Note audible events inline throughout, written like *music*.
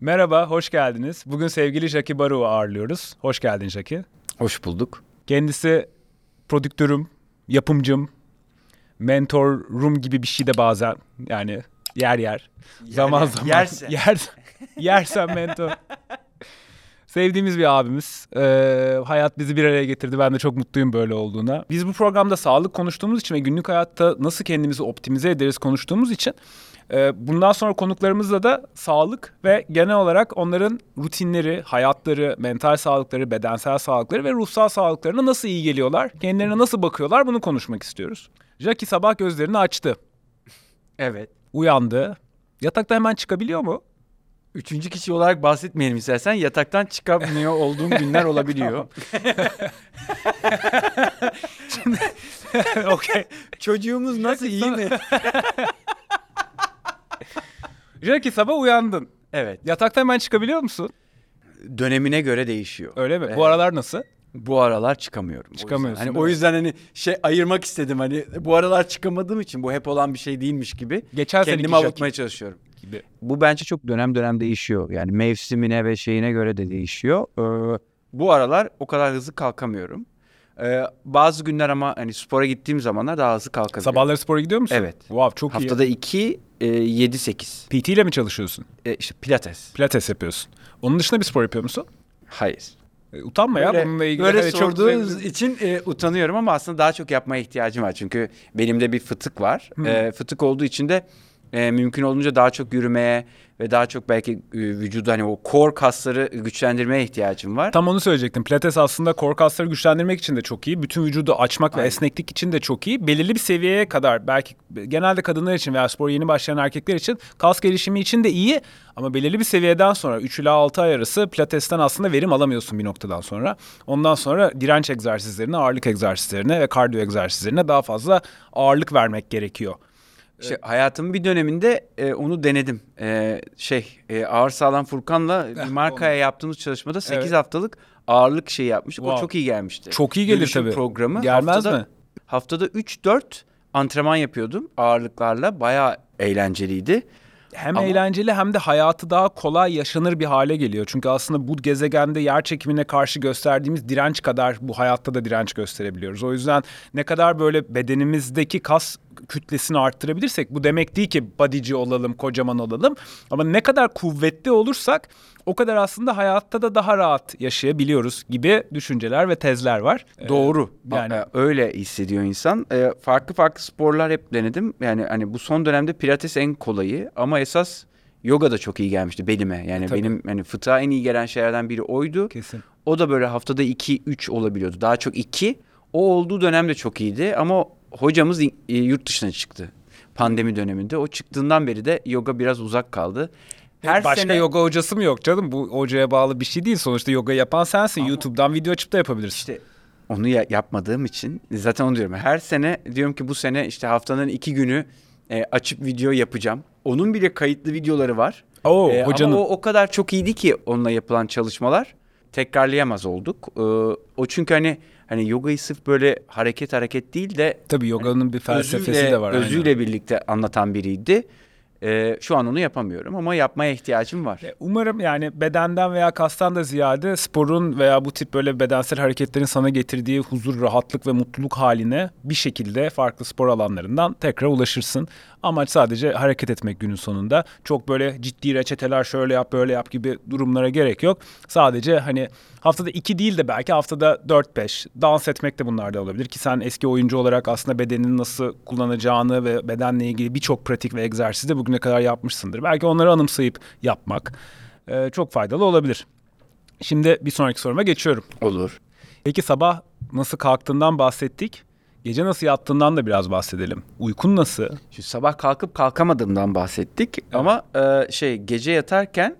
Merhaba, hoş geldiniz. Bugün sevgili Jackie Baru'yu ağırlıyoruz. Hoş geldin Jackie. Hoş bulduk. Kendisi prodüktörüm, yapımcım, mentorum gibi bir şey de bazen. Yani yer yer. zaman zaman. yerse. Yer, *laughs* yersen mentor. Sevdiğimiz bir abimiz. Ee, hayat bizi bir araya getirdi. Ben de çok mutluyum böyle olduğuna. Biz bu programda sağlık konuştuğumuz için ve günlük hayatta nasıl kendimizi optimize ederiz konuştuğumuz için bundan sonra konuklarımızla da sağlık ve genel olarak onların rutinleri, hayatları, mental sağlıkları, bedensel sağlıkları ve ruhsal sağlıklarına nasıl iyi geliyorlar, kendilerine nasıl bakıyorlar bunu konuşmak istiyoruz. Jackie sabah gözlerini açtı, *laughs* Evet. uyandı. Yatakta hemen çıkabiliyor mu? Üçüncü kişi olarak bahsetmeyelim istersen. Yataktan çıkamıyor olduğum günler *laughs* olabiliyor. *laughs* Okey. Çocuğumuz nasıl iyi mi? Jackie sabah uyandın. evet. Yatakta hemen çıkabiliyor musun? Dönemine göre değişiyor. Öyle mi? Evet. Bu aralar nasıl? Bu aralar çıkamıyorum. O yüzden. Çıkamıyorsun, Hani o yüzden hani şey ayırmak istedim hani bu aralar çıkamadığım için bu hep olan bir şey değilmiş gibi Geçen kendimi avutmaya çalışıyorum. gibi. Bu bence çok dönem dönem değişiyor. Yani mevsimine ve şeyine göre de değişiyor. Ee, bu aralar o kadar hızlı kalkamıyorum. Ee, bazı günler ama hani spora gittiğim zamanlar daha hızlı kalkabiliyorum. Sabahları spora gidiyor musun? Evet. Wow çok Haftada 2 7 8. iyi. PT ile mi çalışıyorsun? E, işte pilates. Pilates yapıyorsun. Onun dışında bir spor yapıyor musun? Hayır. E, utanma ya Böyle, bununla ilgili. böyle Evet, çok sorduğunuz zevkli. için e, utanıyorum ama aslında daha çok yapmaya ihtiyacım var. Çünkü benim de bir fıtık var. E, fıtık olduğu için de e, mümkün olduğunca daha çok yürümeye ve daha çok belki e, vücudu hani o core kasları güçlendirmeye ihtiyacım var. Tam onu söyleyecektim. Pilates aslında kor kasları güçlendirmek için de çok iyi. Bütün vücudu açmak ve Aynen. esneklik için de çok iyi. Belirli bir seviyeye kadar belki genelde kadınlar için veya spor yeni başlayan erkekler için kas gelişimi için de iyi. Ama belirli bir seviyeden sonra 3 ila 6 ay arası pilatesten aslında verim alamıyorsun bir noktadan sonra. Ondan sonra direnç egzersizlerine, ağırlık egzersizlerine ve kardiyo egzersizlerine daha fazla ağırlık vermek gerekiyor. İşte hayatımın bir döneminde e, onu denedim. E, şey e, Ağır Sağlam Furkan'la *laughs* bir markaya yaptığımız çalışmada 8 Evet. haftalık ağırlık şeyi yapmıştık. Wow. O çok iyi gelmişti. Çok iyi gelir Dönüşüm tabii. programı. Gelmez haftada, mi? Haftada 3-4 antrenman yapıyordum ağırlıklarla. Bayağı eğlenceliydi. Hem Ama- eğlenceli hem de hayatı daha kolay yaşanır bir hale geliyor. Çünkü aslında bu gezegende yer çekimine karşı gösterdiğimiz direnç kadar bu hayatta da direnç gösterebiliyoruz. O yüzden ne kadar böyle bedenimizdeki kas kütlesini arttırabilirsek bu demek değil ki bodyci olalım, kocaman olalım. Ama ne kadar kuvvetli olursak o kadar aslında hayatta da daha rahat yaşayabiliyoruz gibi düşünceler ve tezler var. Ee, Doğru. yani- Yani öyle hissediyor insan. Ee, farklı farklı sporlar hep denedim. Yani hani bu son dönemde pilates en kolayı ama esas yoga da çok iyi gelmişti belime. Yani Tabii. benim hani fıtığa en iyi gelen şeylerden biri oydu. Kesin. O da böyle haftada 2 3 olabiliyordu. Daha çok 2. O olduğu dönem de çok iyiydi ama hocamız e, yurt dışına çıktı. Pandemi döneminde. O çıktığından beri de yoga biraz uzak kaldı. Her Başka sene yoga hocası mı yok canım? Bu hocaya bağlı bir şey değil. Sonuçta yoga yapan sensin. YouTube'dan video açıp da yapabilirsin. İşte onu ya- yapmadığım için zaten onu diyorum. Her sene diyorum ki bu sene işte haftanın iki günü e, açıp video yapacağım. Onun bile kayıtlı videoları var. Oo, E, hocanın. Ama o, o kadar çok iyiydi ki onunla yapılan çalışmalar tekrarlayamaz olduk. E, o çünkü hani hani yogayı sırf böyle hareket hareket değil de Tabii yoganın bir felsefesi özüyle, de var. aynen. özüyle birlikte anlatan biriydi. E, şu an onu yapamıyorum ama yapmaya ihtiyacım var. E, Umarım yani bedenden veya kastan da ziyade sporun veya bu tip böyle bedensel hareketlerin sana getirdiği huzur, rahatlık ve mutluluk haline bir şekilde farklı spor alanlarından tekrar ulaşırsın. Amaç sadece hareket etmek günün sonunda. Çok böyle ciddi reçeteler şöyle yap böyle yap gibi durumlara gerek yok. Sadece hani haftada iki değil de belki haftada 4-5 dans etmek de bunlarda olabilir. Ki sen eski oyuncu olarak aslında bedenini nasıl kullanacağını ve bedenle ilgili birçok pratik ve egzersizi de bugüne kadar yapmışsındır. Belki onları anımsayıp yapmak e, çok faydalı olabilir. Şimdi bir sonraki soruma geçiyorum. Olur. Peki sabah nasıl kalktığından bahsettik. Gece nasıl yattığından da biraz bahsedelim. Uykun nasıl? Şu sabah kalkıp kalkamadığımdan bahsettik ama e, şey gece yatarken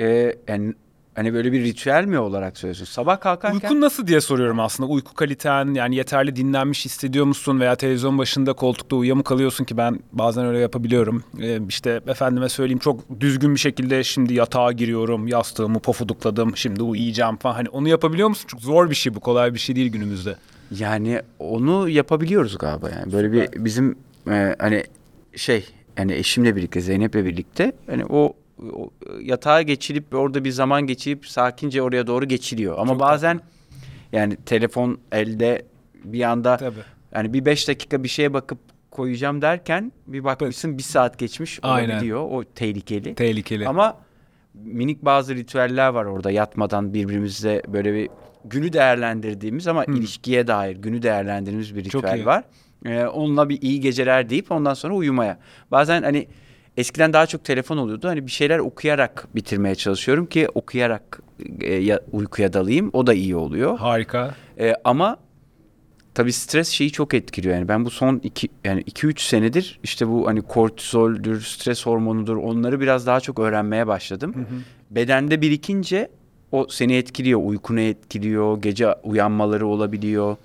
e, yani hani böyle bir ritüel mi olarak söylüyorsun? Sabah kalkarken Uykun nasıl diye soruyorum aslında. Uyku kaliten yani yeterli dinlenmiş hissediyor musun veya televizyon başında koltukta uyuya mı kalıyorsun ki ben bazen öyle yapabiliyorum. Ee, işte efendime söyleyeyim çok düzgün bir şekilde şimdi yatağa giriyorum, yastığımı pofudukladım, şimdi uyuyacağım falan. Hani onu yapabiliyor musun? Çok zor bir şey bu, kolay bir şey değil günümüzde. yani onu yapabiliyoruz galiba yani böyle bir bizim e, hani şey yani eşimle birlikte Zeynep'le birlikte hani o o, yatağa geçilip orada bir zaman geçirip sakince oraya doğru geçiliyor. Ama Çok bazen yani telefon elde bir anda Tabii. yani bir beş dakika bir şeye bakıp koyacağım derken bir bakmışsın bir saat geçmiş Aynen. olabiliyor. O tehlikeli. Tehlikeli. Ama minik bazı ritüeller var orada yatmadan birbirimizle böyle bir günü değerlendirdiğimiz ama ilişkiye dair günü değerlendirdiğimiz bir Hmm. Ritüel var. Ee, onunla bir iyi geceler deyip ondan sonra uyumaya. Bazen hani eskiden daha çok telefon oluyordu. Hani bir şeyler okuyarak bitirmeye çalışıyorum ki okuyarak e, ya- uykuya dalayım. O da iyi oluyor. Harika. Ee, ama tabii stres şeyi çok etkiliyor. Yani ben bu son iki yani 2-3 senedir işte bu hani kortizoldür, stres hormonudur onları biraz daha çok öğrenmeye başladım. Bedende birikince o seni etkiliyor, uykunu etkiliyor, gece uyanmaları olabiliyor.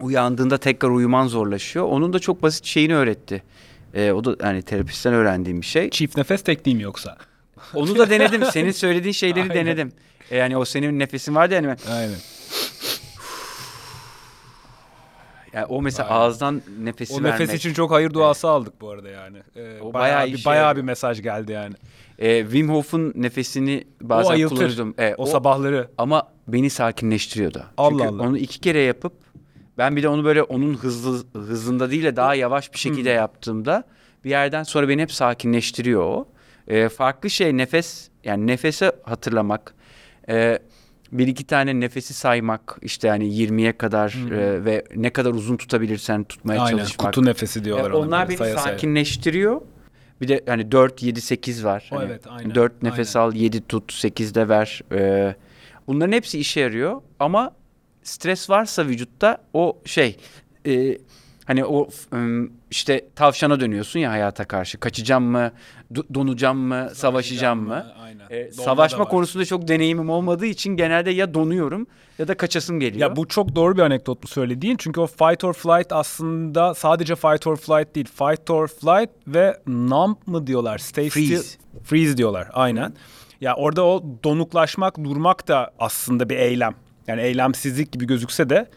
Uyandığında tekrar uyuman zorlaşıyor. Onun da çok basit şeyini öğretti. Ee, o da hani terapistten öğrendiğim bir şey. Çift nefes tekniği mi yoksa? Onu da denedim. Senin söylediğin şeyleri Aynen. denedim. Ee, yani o senin nefesin vardı yani. Aynen. Yani o mesela Aynen. ağızdan nefesi O vermek. nefes için çok hayır duası aldık bu arada yani. Ee, O bayağı, bayağı bir, bayağı bir mesaj geldi yani. Ee, Wim Hof'un nefesini bazen ayıltır. kullanıyordum. Ee, O, sabahları. Ama beni sakinleştiriyordu. Allah Çünkü Allah. onu iki kere yapıp ben bir de onu böyle onun hızlı hızında değil de daha yavaş bir şekilde yaptığımda bir yerden sonra beni hep sakinleştiriyor o. Ee, farklı şey nefes yani nefese hatırlamak. Ee, bir iki tane nefesi saymak işte yani 20'ye kadar e, ve ne kadar uzun tutabilirsen tutmaya Aynen. çalışmak. Kutu nefesi diyorlar E, ona. onlar beni saya saya. sakinleştiriyor. Bir de hani 4 7 8 var. O Hani evet, aynen, 4 nefes al, 7 tut, 8 de ver. Ee, bunların hepsi işe yarıyor ama stres varsa vücutta o şey e, hani o işte tavşana dönüyorsun ya hayata karşı. Kaçacağım mı, do- donacağım mı, savaşacağım mı? Aynen. Donma savaşma konusunda çok deneyimim olmadığı için genelde ya donuyorum ya da kaçasım geliyor. Ya bu çok doğru bir anekdot bu söylediğin. Çünkü o fight or flight aslında sadece fight or flight değil. Fight or flight ve numb mı diyorlar? Stay Freeze. still. Freeze diyorlar aynen. Ya orada o donuklaşmak, durmak da aslında bir eylem. Yani eylemsizlik gibi gözükse de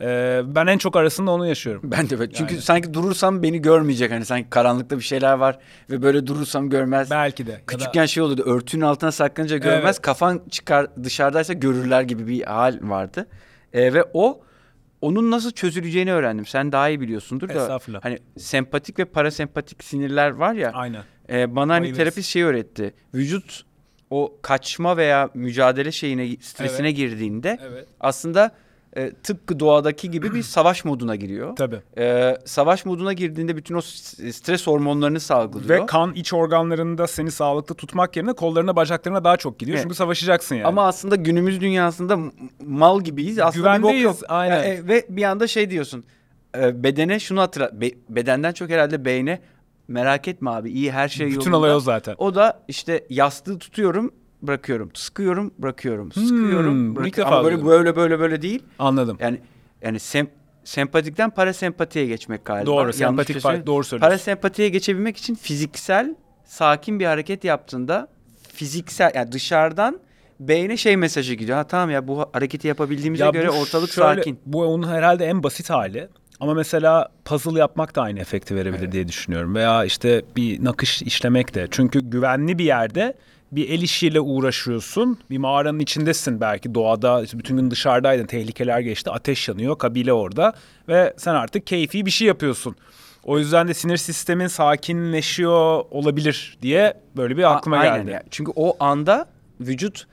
e, ben en çok arasında onu yaşıyorum. Ben de böyle. Çünkü Yani. sanki durursam beni görmeyecek. Hani sanki karanlıkta bir şeyler var ve böyle durursam görmez. Belki de. Ya da- Küçükken şey oluyordu. Örtünün altına saklanınca görmez. Evet. Kafan çıkar dışarıdaysa görürler gibi bir hal vardı. Ee, ve o onun nasıl çözüleceğini öğrendim. Sen daha iyi biliyorsundur da. Hani sempatik ve parasempatik sinirler var ya. Aynen. e, bana hani terapist şey öğretti. Vücut o kaçma veya mücadele şeyine stresine girdiğinde Evet. aslında e, tıpkı doğadaki gibi bir *clears throat* savaş moduna giriyor. Tabii. Ee, savaş moduna girdiğinde bütün o stres hormonlarını salgılıyor. Ve kan iç organlarında seni sağlıklı tutmak yerine kollarına bacaklarına daha çok gidiyor. Evet. Çünkü savaşacaksın yani. Ama aslında günümüz dünyasında mal gibiyiz. Aslında Güvendeyiz, yok. aynen. E, ve bir anda şey diyorsun. e, bedene şunu hatırlat. be- bedenden çok herhalde beyne merak etme abi iyi her şey Bütün yolunda. olay o zaten. O da işte yastığı tutuyorum bırakıyorum. Sıkıyorum bırakıyorum. Hmm, Sıkıyorum bırakıyorum. Ama böyle duydum. böyle böyle böyle değil. Anladım. Yani yani sem sempatikten parasempatiye geçmek galiba. Doğru, Yanlış sempatik şey par- doğru söylüyorsun. Parasempatiye geçebilmek için fiziksel sakin bir hareket yaptığında fiziksel yani dışarıdan beyne şey mesajı gidiyor. Ha tamam ya bu hareketi yapabildiğimize Ya göre ortalık şöyle- sakin. Bu onun herhalde en basit hali. Ama mesela puzzle yapmak da aynı efekti verebilir diye düşünüyorum. Veya işte bir nakış işlemek de. Çünkü güvenli bir yerde bir el işiyle uğraşıyorsun. Bir mağaranın içindesin belki doğada. işte bütün gün dışarıdaydın. Tehlikeler geçti. Ateş yanıyor. Kabile orada. Ve sen artık keyfi bir şey yapıyorsun. O yüzden de sinir sistemin sakinleşiyor olabilir diye böyle bir aklıma A- geldi. ya. Çünkü o anda vücut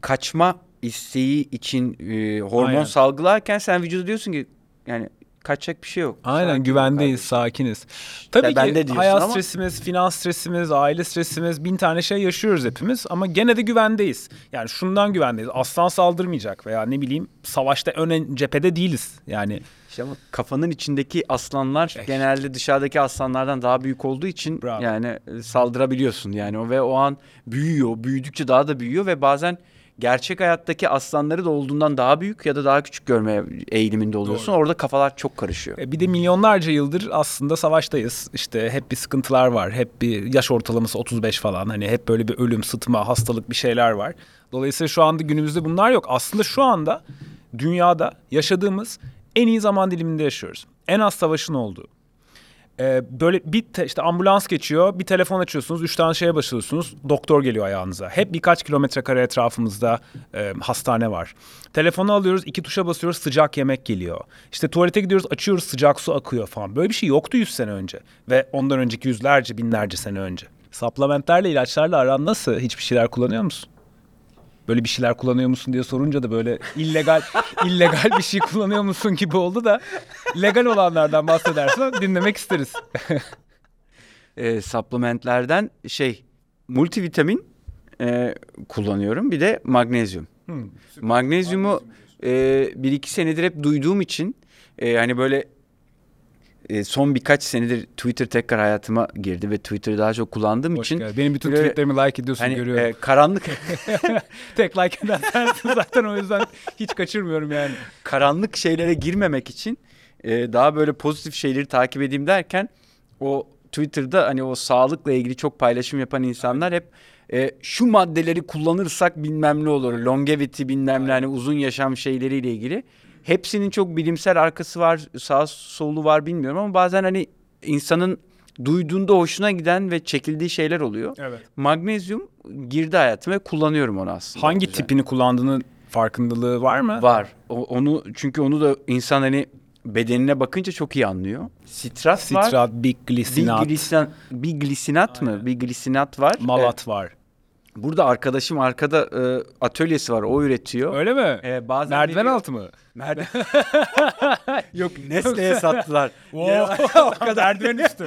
kaçma isteği için e, hormon Aynen. salgılarken sen vücuda diyorsun ki yani kaçacak bir şey yok. Aynen Sakin güvendeyiz, kardeşim. sakiniz. Tabii Ya de ki diyorsun hayat ama- stresimiz, finans stresimiz, aile stresimiz, bin tane şey yaşıyoruz hepimiz ama gene de güvendeyiz. Yani şundan güvendeyiz. Aslan saldırmayacak veya ne bileyim savaşta ön cephede değiliz. Yani İşte ama kafanın içindeki aslanlar Eh. genelde dışarıdaki aslanlardan daha büyük olduğu için Bravo. yani saldırabiliyorsun yani o ve o an büyüyor, büyüdükçe daha da büyüyor ve bazen gerçek hayattaki aslanları da olduğundan daha büyük ya da daha küçük görmeye eğiliminde oluyorsun. Doğru. Orada kafalar çok karışıyor. e, bir de milyonlarca yıldır aslında savaştayız. İşte hep bir sıkıntılar var. Hep bir yaş ortalaması 35 falan. Hani hep böyle bir ölüm, sıtma, hastalık bir şeyler var. Dolayısıyla şu anda günümüzde bunlar yok. Aslında şu anda dünyada yaşadığımız en iyi zaman diliminde yaşıyoruz. En az savaşın olduğu, Ee, böyle bir te- işte ambulans geçiyor, bir telefon açıyorsunuz, üç tane şeye basıyorsunuz, doktor geliyor ayağınıza. Hep birkaç kilometre kare etrafımızda e, hastane var. Telefonu alıyoruz, iki tuşa basıyoruz, sıcak yemek geliyor. İşte tuvalete gidiyoruz, açıyoruz, sıcak su akıyor falan. Böyle bir şey yoktu 100 sene önce ve ondan önceki yüzlerce, binlerce sene önce. Supplementlerle, ilaçlarla aran nasıl? Hiçbir şeyler kullanıyor musun? Böyle bir şeyler kullanıyor musun diye sorunca da böyle illegal *laughs* illegal bir şey kullanıyor musun gibi oldu da legal olanlardan bahsedersen dinlemek isteriz. *laughs* e, supplementlerden şey multivitamin e, kullanıyorum. Bir de magnezyum. Magnezyumu e, bir iki senedir hep duyduğum için e, hani böyle e, son birkaç senedir Twitter tekrar hayatıma girdi ve Twitter'ı daha çok kullandığım Hoş için geldin. Benim bütün böyle- tweetlerimi like ediyorsun hani görüyorum. e, karanlık *laughs* Tek like eden sensin zaten o yüzden hiç kaçırmıyorum yani. karanlık şeylere girmemek için e, daha böyle pozitif şeyleri takip edeyim derken o Twitter'da hani o sağlıkla ilgili çok paylaşım yapan insanlar hep e, şu maddeleri kullanırsak bilmem ne olur. Longevity bilmem ne hani uzun yaşam şeyleriyle ilgili. Hepsinin çok bilimsel arkası var, sağ solu var bilmiyorum ama bazen hani insanın duyduğunda hoşuna giden ve çekildiği şeyler oluyor. Evet. Magnezyum girdi hayatıma ve kullanıyorum onu aslında. Hangi Güzel. tipini kullandığının farkındalığı var mı? Var. O- onu çünkü onu da insan hani bedenine bakınca çok iyi anlıyor. Sitrat, var. Sitrat, big Bir, glisinat, glisin, bir glisinat mı? Bir glisinat var. malat var. Ee, burada arkadaşım arkada e, atölyesi var. O üretiyor. Öyle mi? Ee, bazen Merdiven veriyor. altı mı? Merdiven. *laughs* Yok Nestle'ye sattılar. *laughs* Wow. *laughs* o kadar merdiven üstü.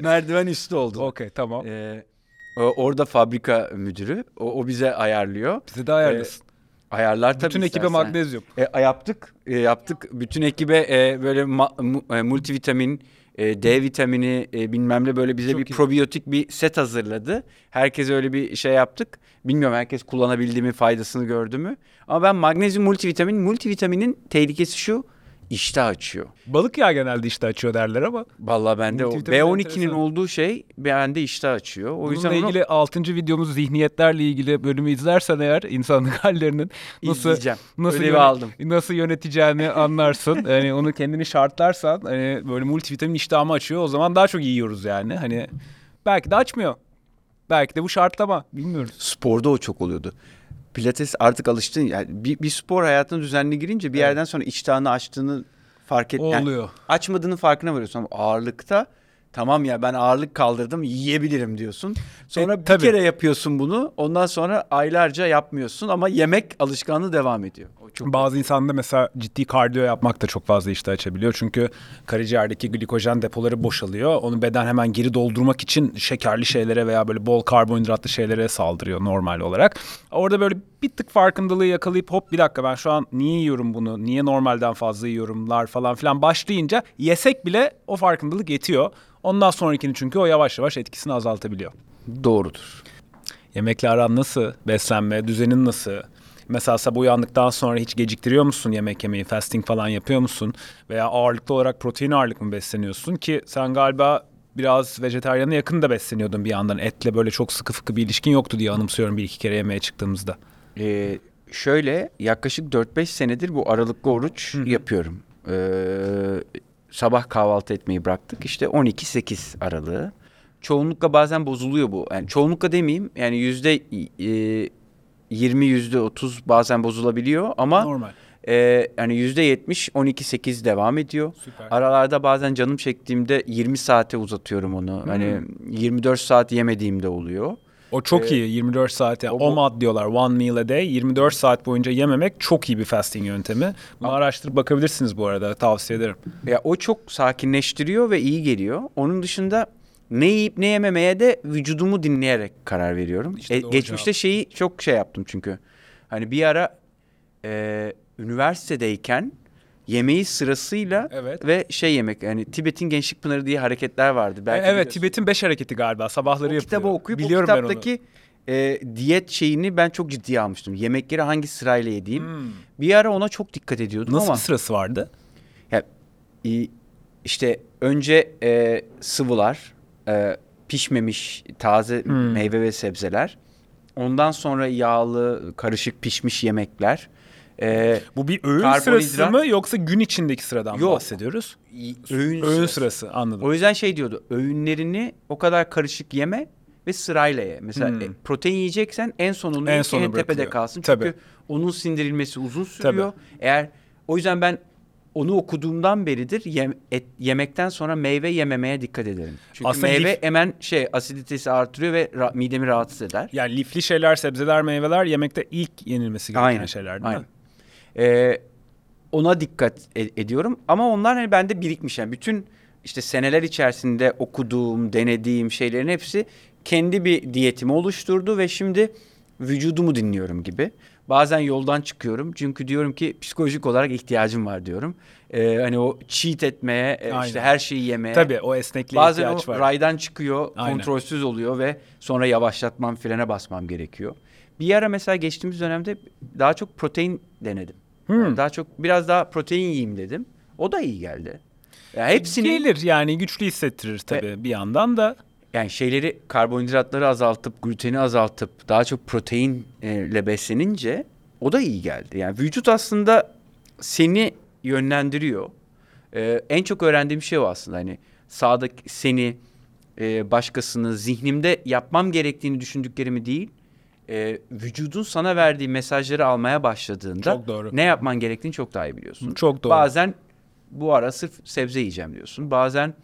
Merdiven üstü oldu. Okey tamam. Ee, orada fabrika müdürü. O, o bize ayarlıyor. Bize de ayarlasın. Ayarlar tabii Bütün ekibe istersen. magnezyum. E, yaptık, e, yaptık. Bütün ekibe e, böyle ma- mu- e, multivitamin, e, D vitamini e, bilmem ne böyle bize Çok bir iyi. probiyotik bir set hazırladı. Herkes öyle bir şey yaptık. Bilmiyorum herkes kullanabildi mi, faydasını gördü mü? Ama ben magnezyum multivitamin, multivitaminin tehlikesi şu, iştah açıyor. Balık yağı genelde işte açıyor derler ama. Vallahi bende o Multivitamin B12'nin enteresan. olduğu şey bende iştah açıyor. O Bununla yüzden onu ilgili 6. videomuz zihniyetlerle ilgili bölümü izlersen eğer insanlık *laughs* hallerinin nasıl izleyeceğim. nasıl Ödevi aldım. nasıl yöneteceğini anlarsın. yani *laughs* onu kendini şartlarsan hani böyle multivitamin iştahımı açıyor. O zaman daha çok yiyoruz yani. Hani belki de açmıyor. Belki de bu şartlama. Bilmiyoruz. Sporda o çok oluyordu. Pilates artık alıştın yani bir, bir spor hayatına düzenli girince bir Evet. yerden sonra iştahını açtığını fark et. O yani oluyor. açmadığının farkına varıyorsun ama ağırlıkta tamam ya ben ağırlık kaldırdım yiyebilirim diyorsun. Sonra E, bir tabii. kere yapıyorsun bunu ondan sonra aylarca yapmıyorsun ama yemek alışkanlığı devam ediyor. O çok Bazı insanda mesela ciddi kardiyo yapmak da çok fazla iştah açabiliyor. Çünkü karaciğerdeki glikojen depoları boşalıyor. Onu beden hemen geri doldurmak için şekerli şeylere veya böyle bol karbonhidratlı şeylere saldırıyor normal olarak. Orada böyle bir tık farkındalığı yakalayıp hop bir dakika ben şu an niye yiyorum bunu? Niye normalden fazla yiyorumlar falan filan başlayınca yesek bile o farkındalık yetiyor. Ondan sonrakini çünkü o yavaş yavaş etkisini azaltabiliyor. doğrudur. Yemekle aran nasıl? Beslenme, düzenin nasıl? Mesela sabah uyandıktan sonra hiç geciktiriyor musun yemek yemeyi? Fasting falan yapıyor musun? Veya ağırlıklı olarak protein ağırlık mı besleniyorsun? Ki sen galiba biraz vejetaryana yakın da besleniyordun bir yandan. Etle böyle çok sıkı fıkı bir ilişkin yoktu diye anımsıyorum bir iki kere yemeğe çıktığımızda. Ee, şöyle yaklaşık 4-5 senedir bu aralıklı oruç yapıyorum. Ee, sabah kahvaltı etmeyi bıraktık. İşte 12-8 aralığı. Çoğunlukla bazen bozuluyor bu. Yani çoğunlukla demeyeyim. Yani yüzde e, 20 yüzde 30 bazen bozulabiliyor ama Normal. e, yani yüzde 70 12-8 devam ediyor. Süper. Aralarda bazen canım çektiğimde 20 saate uzatıyorum onu. Hani 24 saat yemediğimde oluyor. O çok Ee, iyi 24 saat yani OMAD diyorlar one meal a day 24 saat boyunca yememek çok iyi bir fasting yöntemi. Bunu araştırıp bakabilirsiniz bu arada tavsiye ederim. Ya o çok sakinleştiriyor ve iyi geliyor. Onun dışında ne yiyip ne yememeye de vücudumu dinleyerek karar veriyorum. İşte E, geçmişte şeyi çok şey yaptım çünkü. Hani bir ara e, üniversitedeyken yemeği sırasıyla Evet. ve şey yemek yani Tibet'in Gençlik Pınarı diye hareketler vardı. Belki E, evet biliyorsun. Tibet'in 5 hareketi galiba sabahları o yapılıyor. kitabı okuyup Biliyorum o ben onu. kitaptaki e, diyet şeyini ben çok ciddiye almıştım. Yemekleri hangi sırayla yediğim. Hmm. Bir ara ona çok dikkat ediyordum Nasıl ama bir sırası vardı? ya, işte önce e, sıvılar, e, pişmemiş taze Hmm. meyve ve sebzeler. Ondan sonra yağlı, karışık pişmiş yemekler. Ee, Bu bir öğün sırası mı yoksa gün içindeki sıradan mı Yok. bahsediyoruz? öğün, Öğün sırası. sırası anladım. O yüzden şey diyordu. Öğünlerini o kadar karışık yeme ve sırayla ye. Mesela Hmm. e, protein yiyeceksen en sonunu En en, sona en tepede bırakılıyor. kalsın. Çünkü Tabii. onun sindirilmesi uzun sürüyor. Eğer o yüzden ben onu okuduğumdan beridir yem- et, yemekten sonra meyve yememeye dikkat ederim. Çünkü Aslında meyve lif- hemen şey asiditesi artırıyor ve ra- midemi rahatsız eder. Yani lifli şeyler, sebzeler, meyveler yemekte ilk yenilmesi gereken Aynen, şeyler değil aynen. mi? Ee, ona dikkat e- ediyorum ama onlar hani bende birikmiş yani bütün işte seneler içerisinde okuduğum, denediğim şeylerin hepsi kendi bir diyetimi oluşturdu ve şimdi vücudumu dinliyorum gibi. Bazen yoldan çıkıyorum çünkü diyorum ki psikolojik olarak ihtiyacım var diyorum. Ee, hani o cheat etmeye, e, işte Aynen. her şeyi yemeye. Tabii o esnekliğe Bazen ihtiyaç o var. raydan çıkıyor, Aynen. kontrolsüz oluyor ve sonra yavaşlatmam, frene basmam gerekiyor. Bir ara mesela geçtiğimiz dönemde daha çok protein denedim. Hmm. Daha çok biraz daha protein yiyeyim dedim. O da iyi geldi. Ya hepsini Gelir yani güçlü hissettirir tabii bir yandan da. yani şeyleri karbonhidratları azaltıp gluteni azaltıp daha çok proteinle beslenince o da iyi geldi. Yani vücut aslında seni yönlendiriyor. Ee, en çok öğrendiğim şey o aslında hani sağda seni e, başkasını zihnimde yapmam gerektiğini düşündüklerimi değil e, vücudun sana verdiği mesajları almaya başladığında Çok doğru. ne yapman gerektiğini çok daha iyi biliyorsun. Çok doğru. Bazen bu ara sırf sebze yiyeceğim diyorsun. Bazen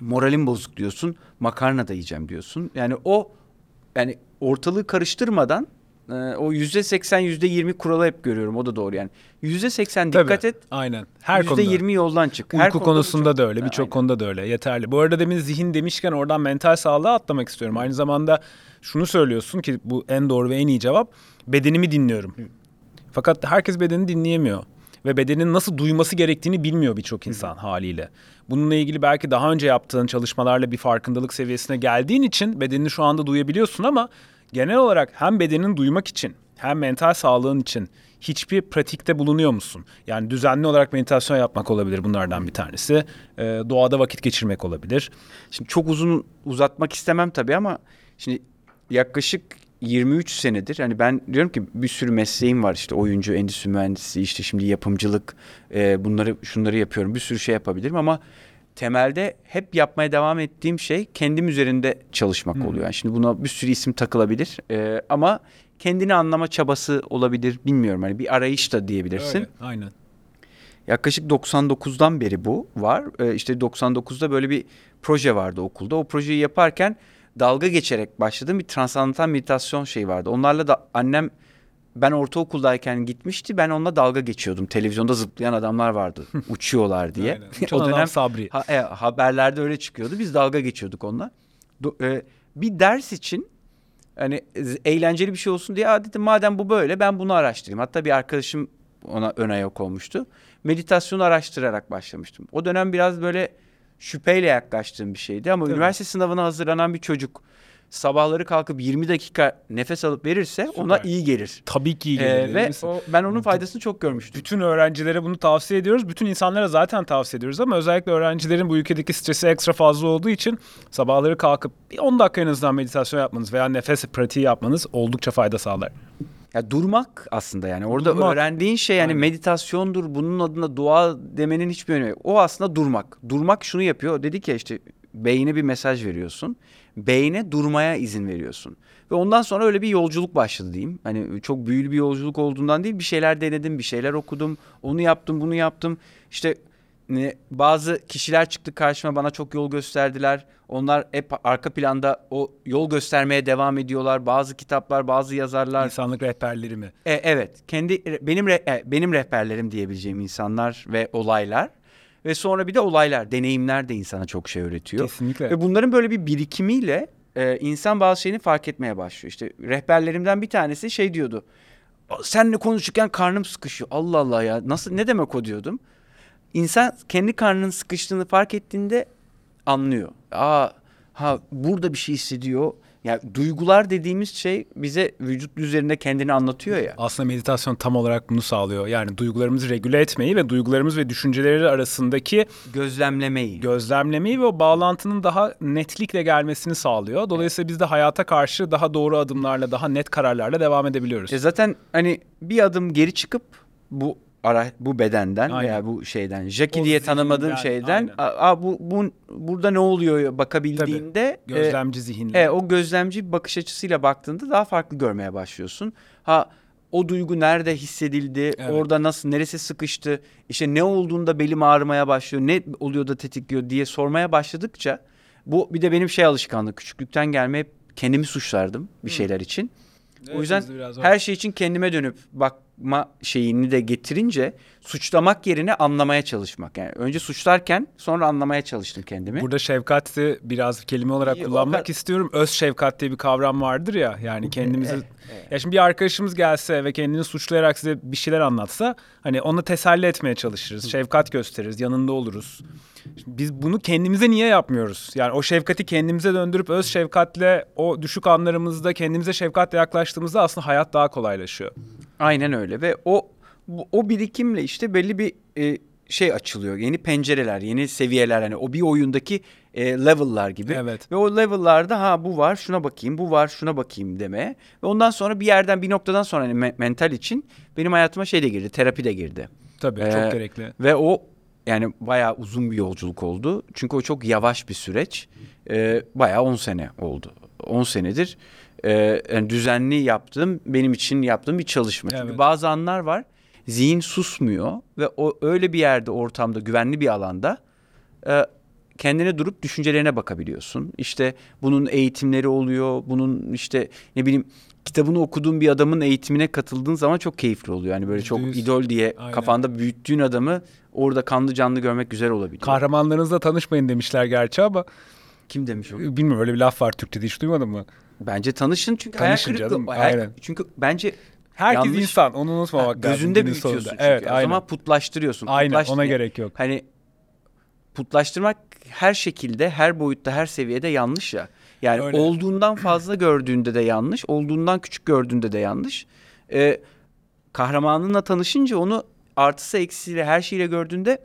moralim bozuk diyorsun. Makarna da yiyeceğim diyorsun. Yani o yani ortalığı karıştırmadan e, o yüzde seksen yüzde yirmi kuralı hep görüyorum. O da doğru yani. Yüzde seksen Tabii, dikkat et. Aynen. Her konuda. yirmi yoldan çık. Uyku Her konuda konusunda çok- da öyle, birçok konuda da öyle. Yeterli. Bu arada demin zihin demişken oradan mental sağlığa atlamak istiyorum. Aynı zamanda şunu söylüyorsun ki bu en doğru ve en iyi cevap. Bedenimi dinliyorum. Fakat herkes bedenini dinleyemiyor. Ve bedenin nasıl duyması gerektiğini bilmiyor birçok insan haliyle. Bununla ilgili belki daha önce yaptığın çalışmalarla bir farkındalık seviyesine geldiğin için bedenini şu anda duyabiliyorsun ama genel olarak hem bedenin duymak için hem mental sağlığın için hiçbir pratikte bulunuyor musun? Yani düzenli olarak meditasyon yapmak olabilir bunlardan bir tanesi. Ee, doğada vakit geçirmek olabilir. Şimdi çok uzun uzatmak istemem tabii ama şimdi yaklaşık 23 senedir hani ben diyorum ki bir sürü mesleğim var işte oyuncu, endüstri mühendisi, işte şimdi yapımcılık e, bunları şunları yapıyorum bir sürü şey yapabilirim ama temelde hep yapmaya devam ettiğim şey kendim üzerinde çalışmak Hmm. oluyor. Yani şimdi buna bir sürü isim takılabilir e, ama kendini anlama çabası olabilir bilmiyorum hani bir arayış da diyebilirsin. Öyle, aynen. Yaklaşık 99'dan beri bu var. Ee, işte 99'da böyle bir proje vardı okulda. O projeyi yaparken dalga geçerek başladığım bir transandantal meditasyon şeyi vardı. Onlarla da annem ben ortaokuldayken gitmişti. Ben onunla dalga geçiyordum. Televizyonda zıplayan adamlar vardı. *laughs* Uçuyorlar diye. Uçan *laughs* adam Sabri. ha- e, haberlerde öyle çıkıyordu. Biz dalga geçiyorduk onunla. Do- e, bir ders için hani eğlenceli bir şey olsun diye dedim madem bu böyle ben bunu araştırayım. Hatta bir arkadaşım ona ön ayak olmuştu. Meditasyonu araştırarak başlamıştım. O dönem biraz böyle şüpheyle yaklaştığım bir şeydi ama Tabii. üniversite sınavına hazırlanan bir çocuk sabahları kalkıp 20 dakika nefes alıp verirse ona Süper. iyi gelir. Tabii ki iyi Ee, gelir. değil ve o, ben onun faydasını çok görmüştüm. Bütün öğrencilere bunu tavsiye ediyoruz. Bütün insanlara zaten tavsiye ediyoruz ama özellikle öğrencilerin bu ülkedeki stresi ekstra fazla olduğu için sabahları kalkıp bir 10 dakika en azından meditasyon yapmanız veya nefes pratiği yapmanız oldukça fayda sağlar. Ya durmak aslında yani orada Durmak. öğrendiğin şey yani Aynen. meditasyondur bunun adına dua demenin hiçbir önemi yok. O aslında durmak. Durmak şunu yapıyor. Dedi ki işte beyine bir mesaj veriyorsun. Beyne durmaya izin veriyorsun. Ve ondan sonra öyle bir yolculuk başladı diyeyim. Hani çok büyülü bir yolculuk olduğundan değil bir şeyler denedim, bir şeyler okudum. Onu yaptım, bunu yaptım. İşte ne, bazı kişiler çıktı karşıma bana çok yol gösterdiler. Onlar hep arka planda o yol göstermeye devam ediyorlar. Bazı kitaplar, bazı yazarlar. İnsanlık rehberleri mi? E, evet, kendi benim re- e, benim rehberlerim diyebileceğim insanlar ve olaylar ve sonra bir de olaylar, deneyimler de insana çok şey öğretiyor. Kesinlikle. Ve bunların böyle bir birikimiyle e, insan bazı şeyini fark etmeye başlıyor. İşte rehberlerimden bir tanesi şey diyordu. Seninle konuşurken karnım sıkışıyor. Allah Allah ya nasıl ne demek o diyordum. İnsan kendi karnının sıkıştığını fark ettiğinde anlıyor. Aa ha burada bir şey hissediyor Yani duygular dediğimiz şey bize vücut üzerinde kendini anlatıyor ya. Aslında meditasyon tam olarak bunu sağlıyor. Yani duygularımızı regüle etmeyi ve duygularımız ve düşünceleri arasındaki Gözlemlemeyi. gözlemlemeyi ve o bağlantının daha netlikle gelmesini sağlıyor. Dolayısıyla biz de hayata karşı daha doğru adımlarla, daha net kararlarla devam edebiliyoruz. E zaten hani bir adım geri çıkıp bu ara bu bedenden Aynen. veya bu şeyden Jackie O diye tanımadığım şeyden aynen. a, bu, bu burada ne oluyor bakabildiğinde e, Gözlemci zihinle. e, o gözlemci bir bakış açısıyla baktığında daha farklı görmeye başlıyorsun. Ha o duygu nerede hissedildi? Evet. Orada nasıl neresi sıkıştı? İşte ne olduğunda belim ağrımaya başlıyor. Ne oluyor da tetikliyor diye sormaya başladıkça bu bir de benim şey alışkanlık küçüklükten gelme hep kendimi suçlardım bir şeyler için. o yüzden her şey için kendime dönüp bakma şeyini de getirince suçlamak yerine anlamaya çalışmak. Yani önce suçlarken sonra anlamaya çalıştım kendimi. Burada şefkati biraz kelime olarak İyi, kullanmak kadar- istiyorum. Öz şefkat diye bir kavram vardır ya. Yani kendimizi Evet, evet. Ya şimdi bir arkadaşımız gelse ve kendini suçlayarak size bir şeyler anlatsa hani onu teselli etmeye çalışırız. Şefkat gösteririz, yanında oluruz. Şimdi biz bunu kendimize niye yapmıyoruz? Yani o şefkati kendimize döndürüp öz şefkatle o düşük anlarımızda kendimize şefkatle yaklaştığımızda aslında hayat daha kolaylaşıyor. Aynen öyle ve o o birikimle işte belli bir e, şey açılıyor. Yeni pencereler, yeni seviyeler hani o bir oyundaki e, level'lar gibi. Evet. Ve o level'larda ha bu var, şuna bakayım, bu var, şuna bakayım demeye. Ve ondan sonra bir yerden bir noktadan sonra hani me- mental için benim hayatıma şey de girdi, terapi de girdi. Tabii Ee, çok gerekli. Ve o yani bayağı uzun bir yolculuk oldu. Çünkü o çok yavaş bir süreç. Ee, bayağı 10 sene oldu. 10 senedir e, yani düzenli yaptığım, benim için yaptığım bir çalışma. Çünkü Evet. bazı anlar var zihin susmuyor ve o öyle bir yerde ortamda güvenli bir alanda e, kendine durup düşüncelerine bakabiliyorsun. İşte bunun eğitimleri oluyor. Bunun işte ne bileyim kitabını okuduğun bir adamın eğitimine katıldığın zaman çok keyifli oluyor. Yani böyle çok idol diye Aynen. kafanda büyüttüğün adamı orada kanlı canlı görmek güzel olabiliyor. Kahramanlarınızla tanışmayın demişler gerçi ama Kim demiş o? bilmiyorum öyle bir laf var Türkçe'de hiç duymadın mı? Bence tanışın çünkü Tanışın hayal kırıklığı. canım, hayal- aynen. Çünkü bence Herkes Yanlış. insan onu unutmamak lazım. gözünde büyütüyorsun sonunda. çünkü. Evet o aynen. zaman putlaştırıyorsun. Aynen Putlaş ona gerek yok. Hani putlaştırmak her şekilde, her boyutta, her seviyede yanlış ya. Yani Öyle. olduğundan fazla gördüğünde de yanlış, olduğundan küçük gördüğünde de yanlış. Ee, kahramanınla tanışınca onu artısı eksiyle her şeyle gördüğünde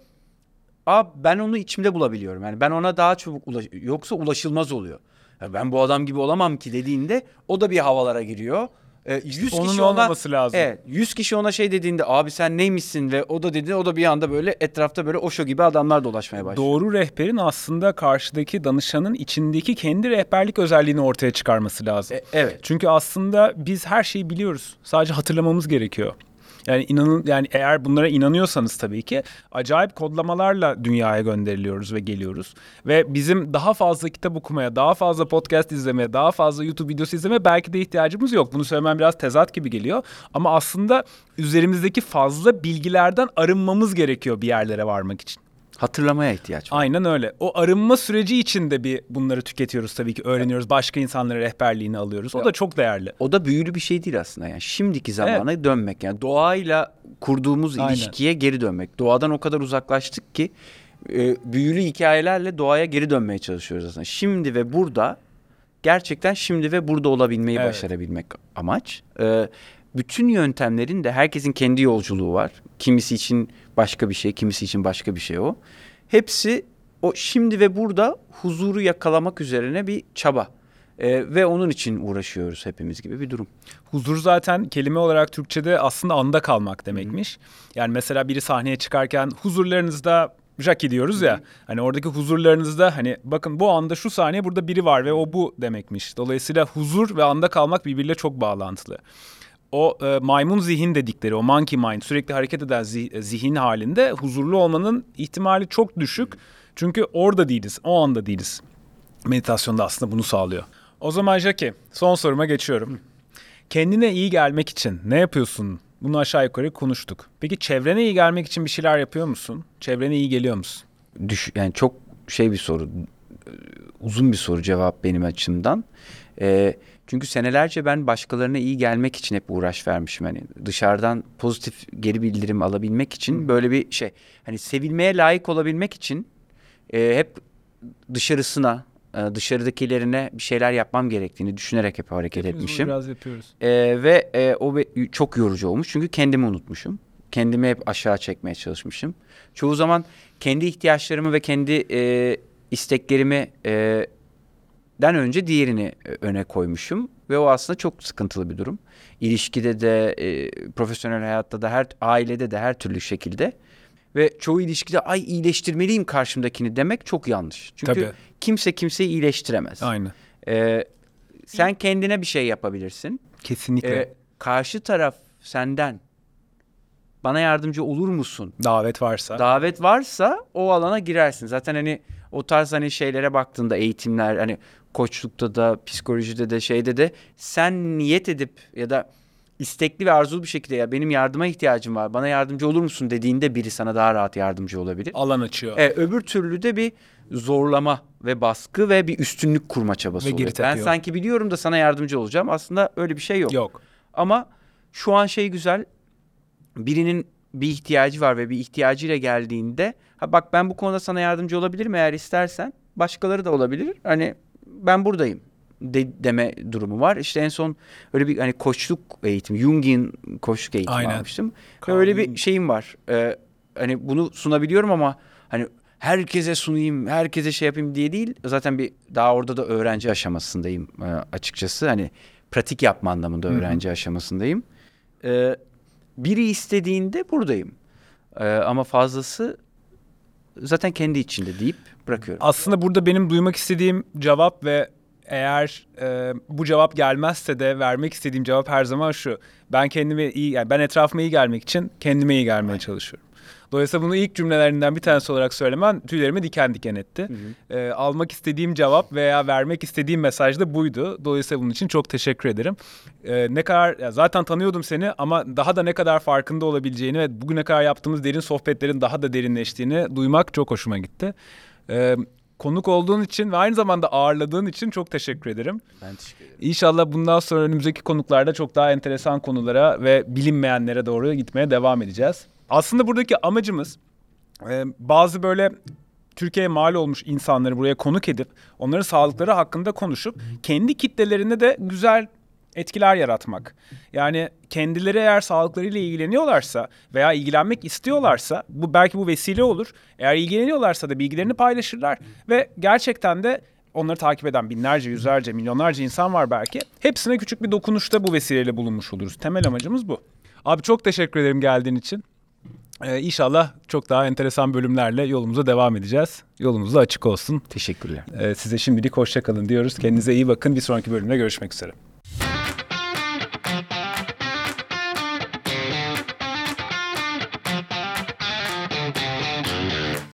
Aa, ben onu içimde bulabiliyorum. Yani ben ona daha çabuk ulaş yoksa ulaşılmaz oluyor. Ya ben bu adam gibi olamam ki dediğinde o da bir havalara giriyor. Ee, 100 Onun kişi ona olmaması lazım. Evet, 100 kişi ona şey dediğinde abi sen neymişsin ve o da dedi o da bir anda böyle etrafta böyle oşo gibi adamlar dolaşmaya başlıyor. Doğru rehberin aslında karşıdaki danışanın içindeki kendi rehberlik özelliğini ortaya çıkarması lazım. E, evet. Çünkü aslında biz her şeyi biliyoruz. Sadece hatırlamamız gerekiyor. Yani inanın yani eğer bunlara inanıyorsanız tabii ki acayip kodlamalarla dünyaya gönderiliyoruz ve geliyoruz. Ve bizim daha fazla kitap okumaya, daha fazla podcast izlemeye, daha fazla YouTube videosu izlemeye belki de ihtiyacımız yok. Bunu söylemem biraz tezat gibi geliyor. Ama aslında üzerimizdeki fazla bilgilerden arınmamız gerekiyor bir yerlere varmak için. Hatırlamaya ihtiyaç var. Aynen öyle. O arınma süreci içinde bir bunları tüketiyoruz tabii ki. Öğreniyoruz. Başka insanların rehberliğini alıyoruz. O da çok değerli. O da büyülü bir şey değil aslında yani şimdiki zamana dönmek yani doğayla kurduğumuz Aynen. ilişkiye geri dönmek. Doğadan o kadar uzaklaştık ki e, büyülü hikayelerle doğaya geri dönmeye çalışıyoruz aslında. Şimdi ve burada gerçekten şimdi ve burada olabilmeyi Evet. başarabilmek amaç. E, bütün yöntemlerin de herkesin kendi yolculuğu var. Kimisi için başka bir şey, kimisi için başka bir şey o. Hepsi o şimdi ve burada huzuru yakalamak üzerine bir çaba. E, ve onun için uğraşıyoruz hepimiz gibi bir durum. Huzur zaten kelime olarak Türkçe'de aslında anda kalmak demekmiş. Yani mesela biri sahneye çıkarken huzurlarınızda Jackie diyoruz ya. Hani oradaki huzurlarınızda hani bakın bu anda şu saniye burada biri var ve o bu demekmiş. Dolayısıyla huzur ve anda kalmak birbiriyle çok bağlantılı. O e, maymun zihin dedikleri o monkey mind sürekli hareket eden zi- zihin halinde huzurlu olmanın ihtimali çok düşük. Çünkü orada değiliz, o anda değiliz. Meditasyonda aslında bunu sağlıyor. O zaman Jackie son soruma geçiyorum. Kendine iyi gelmek için ne yapıyorsun? Bunu aşağı yukarı konuştuk. Peki çevrene iyi gelmek için bir şeyler yapıyor musun? Çevrene iyi geliyor musun? Düş, yani çok şey bir soru. E, Uzun bir soru cevap benim açımdan. E, çünkü senelerce ben başkalarına iyi gelmek için hep uğraş vermişim. Hani dışarıdan pozitif geri bildirim alabilmek için böyle bir şey. Hani sevilmeye layık olabilmek için e, hep dışarısına e, dışarıdakilerine bir şeyler yapmam gerektiğini düşünerek hep hareket Hepimiz etmişim. biraz yapıyoruz. Ee, ve e, o be- çok yorucu olmuş çünkü kendimi unutmuşum. Kendimi hep aşağı çekmeye çalışmışım. Çoğu zaman kendi ihtiyaçlarımı ve kendi e, isteklerimi e, den önce diğerini e, öne koymuşum ve o aslında çok sıkıntılı bir durum. İlişkide de, e, profesyonel hayatta da, her ailede de her türlü şekilde ve çoğu ilişkide ay iyileştirmeliyim karşımdakini demek çok yanlış. Çünkü Tabii. kimse kimseyi iyileştiremez. Aynı. E, sen kendine bir şey yapabilirsin. Kesinlikle. Ee, karşı taraf senden bana yardımcı olur musun? Davet varsa. Davet varsa o alana girersin. Zaten hani o tarz hani şeylere baktığında eğitimler hani koçlukta da psikolojide de şeyde de sen niyet edip ya da istekli ve arzulu bir şekilde ya benim yardıma ihtiyacım var bana yardımcı olur musun dediğinde biri sana daha rahat yardımcı olabilir. alan açıyor. E, öbür türlü de bir zorlama ve baskı ve bir üstünlük kurma çabası Ve oluyor. Ben sanki biliyorum da sana yardımcı olacağım. Aslında öyle bir şey yok. Yok. Ama şu an şey güzel. Birinin bir ihtiyacı var ve bir ihtiyacıyla geldiğinde ha bak ben bu konuda sana yardımcı olabilirim eğer istersen. Başkaları da olabilir. Hani ben buradayım de- deme durumu var. İşte en son öyle bir hani koçluk eğitimi, Jungian koçluk eğitimi Aynen. almıştım. Ve öyle bir şeyim var. Ee, hani bunu sunabiliyorum ama hani herkese sunayım, herkese şey yapayım diye değil. Zaten bir daha orada da öğrenci aşamasındayım e, açıkçası. Hani pratik yapma anlamında öğrenci aşamasındayım. Ee, biri istediğinde buradayım. Ee, ama fazlası zaten kendi içinde deyip bırakıyorum. Aslında burada benim duymak istediğim cevap ve eğer e, bu cevap gelmezse de vermek istediğim cevap her zaman şu. Ben kendime iyi yani ben etrafıma iyi gelmek için kendime iyi gelmeye çalışıyorum. Dolayısıyla bunu ilk cümlelerinden bir tanesi olarak söylemen tüylerimi diken diken etti. E, almak istediğim cevap veya vermek istediğim mesaj da buydu. Dolayısıyla bunun için çok teşekkür ederim. E, ne kadar ya zaten tanıyordum seni ama daha da ne kadar farkında olabileceğini ve bugüne kadar yaptığımız derin sohbetlerin daha da derinleştiğini duymak çok hoşuma gitti. E, konuk olduğun için ve aynı zamanda ağırladığın için çok teşekkür ederim. Ben teşekkür ederim. İnşallah bundan sonra önümüzdeki konuklarda çok daha enteresan konulara ve bilinmeyenlere doğru gitmeye devam edeceğiz. Aslında buradaki amacımız e, bazı böyle Türkiye'ye mal olmuş insanları buraya konuk edip onların sağlıkları hakkında konuşup kendi kitlelerine de güzel etkiler yaratmak. Yani kendileri eğer sağlıklarıyla ilgileniyorlarsa veya ilgilenmek istiyorlarsa bu belki bu vesile olur. Eğer ilgileniyorlarsa da bilgilerini paylaşırlar ve gerçekten de onları takip eden binlerce, yüzlerce, milyonlarca insan var belki. Hepsine küçük bir dokunuşta bu vesileyle bulunmuş oluruz. Temel amacımız bu. Abi çok teşekkür ederim geldiğin için. Ee, inşallah çok daha enteresan bölümlerle yolumuza devam edeceğiz. Yolumuz da açık olsun. Teşekkürler. Ee, size şimdilik hoşça kalın diyoruz. Kendinize iyi bakın. Bir sonraki bölümde görüşmek üzere.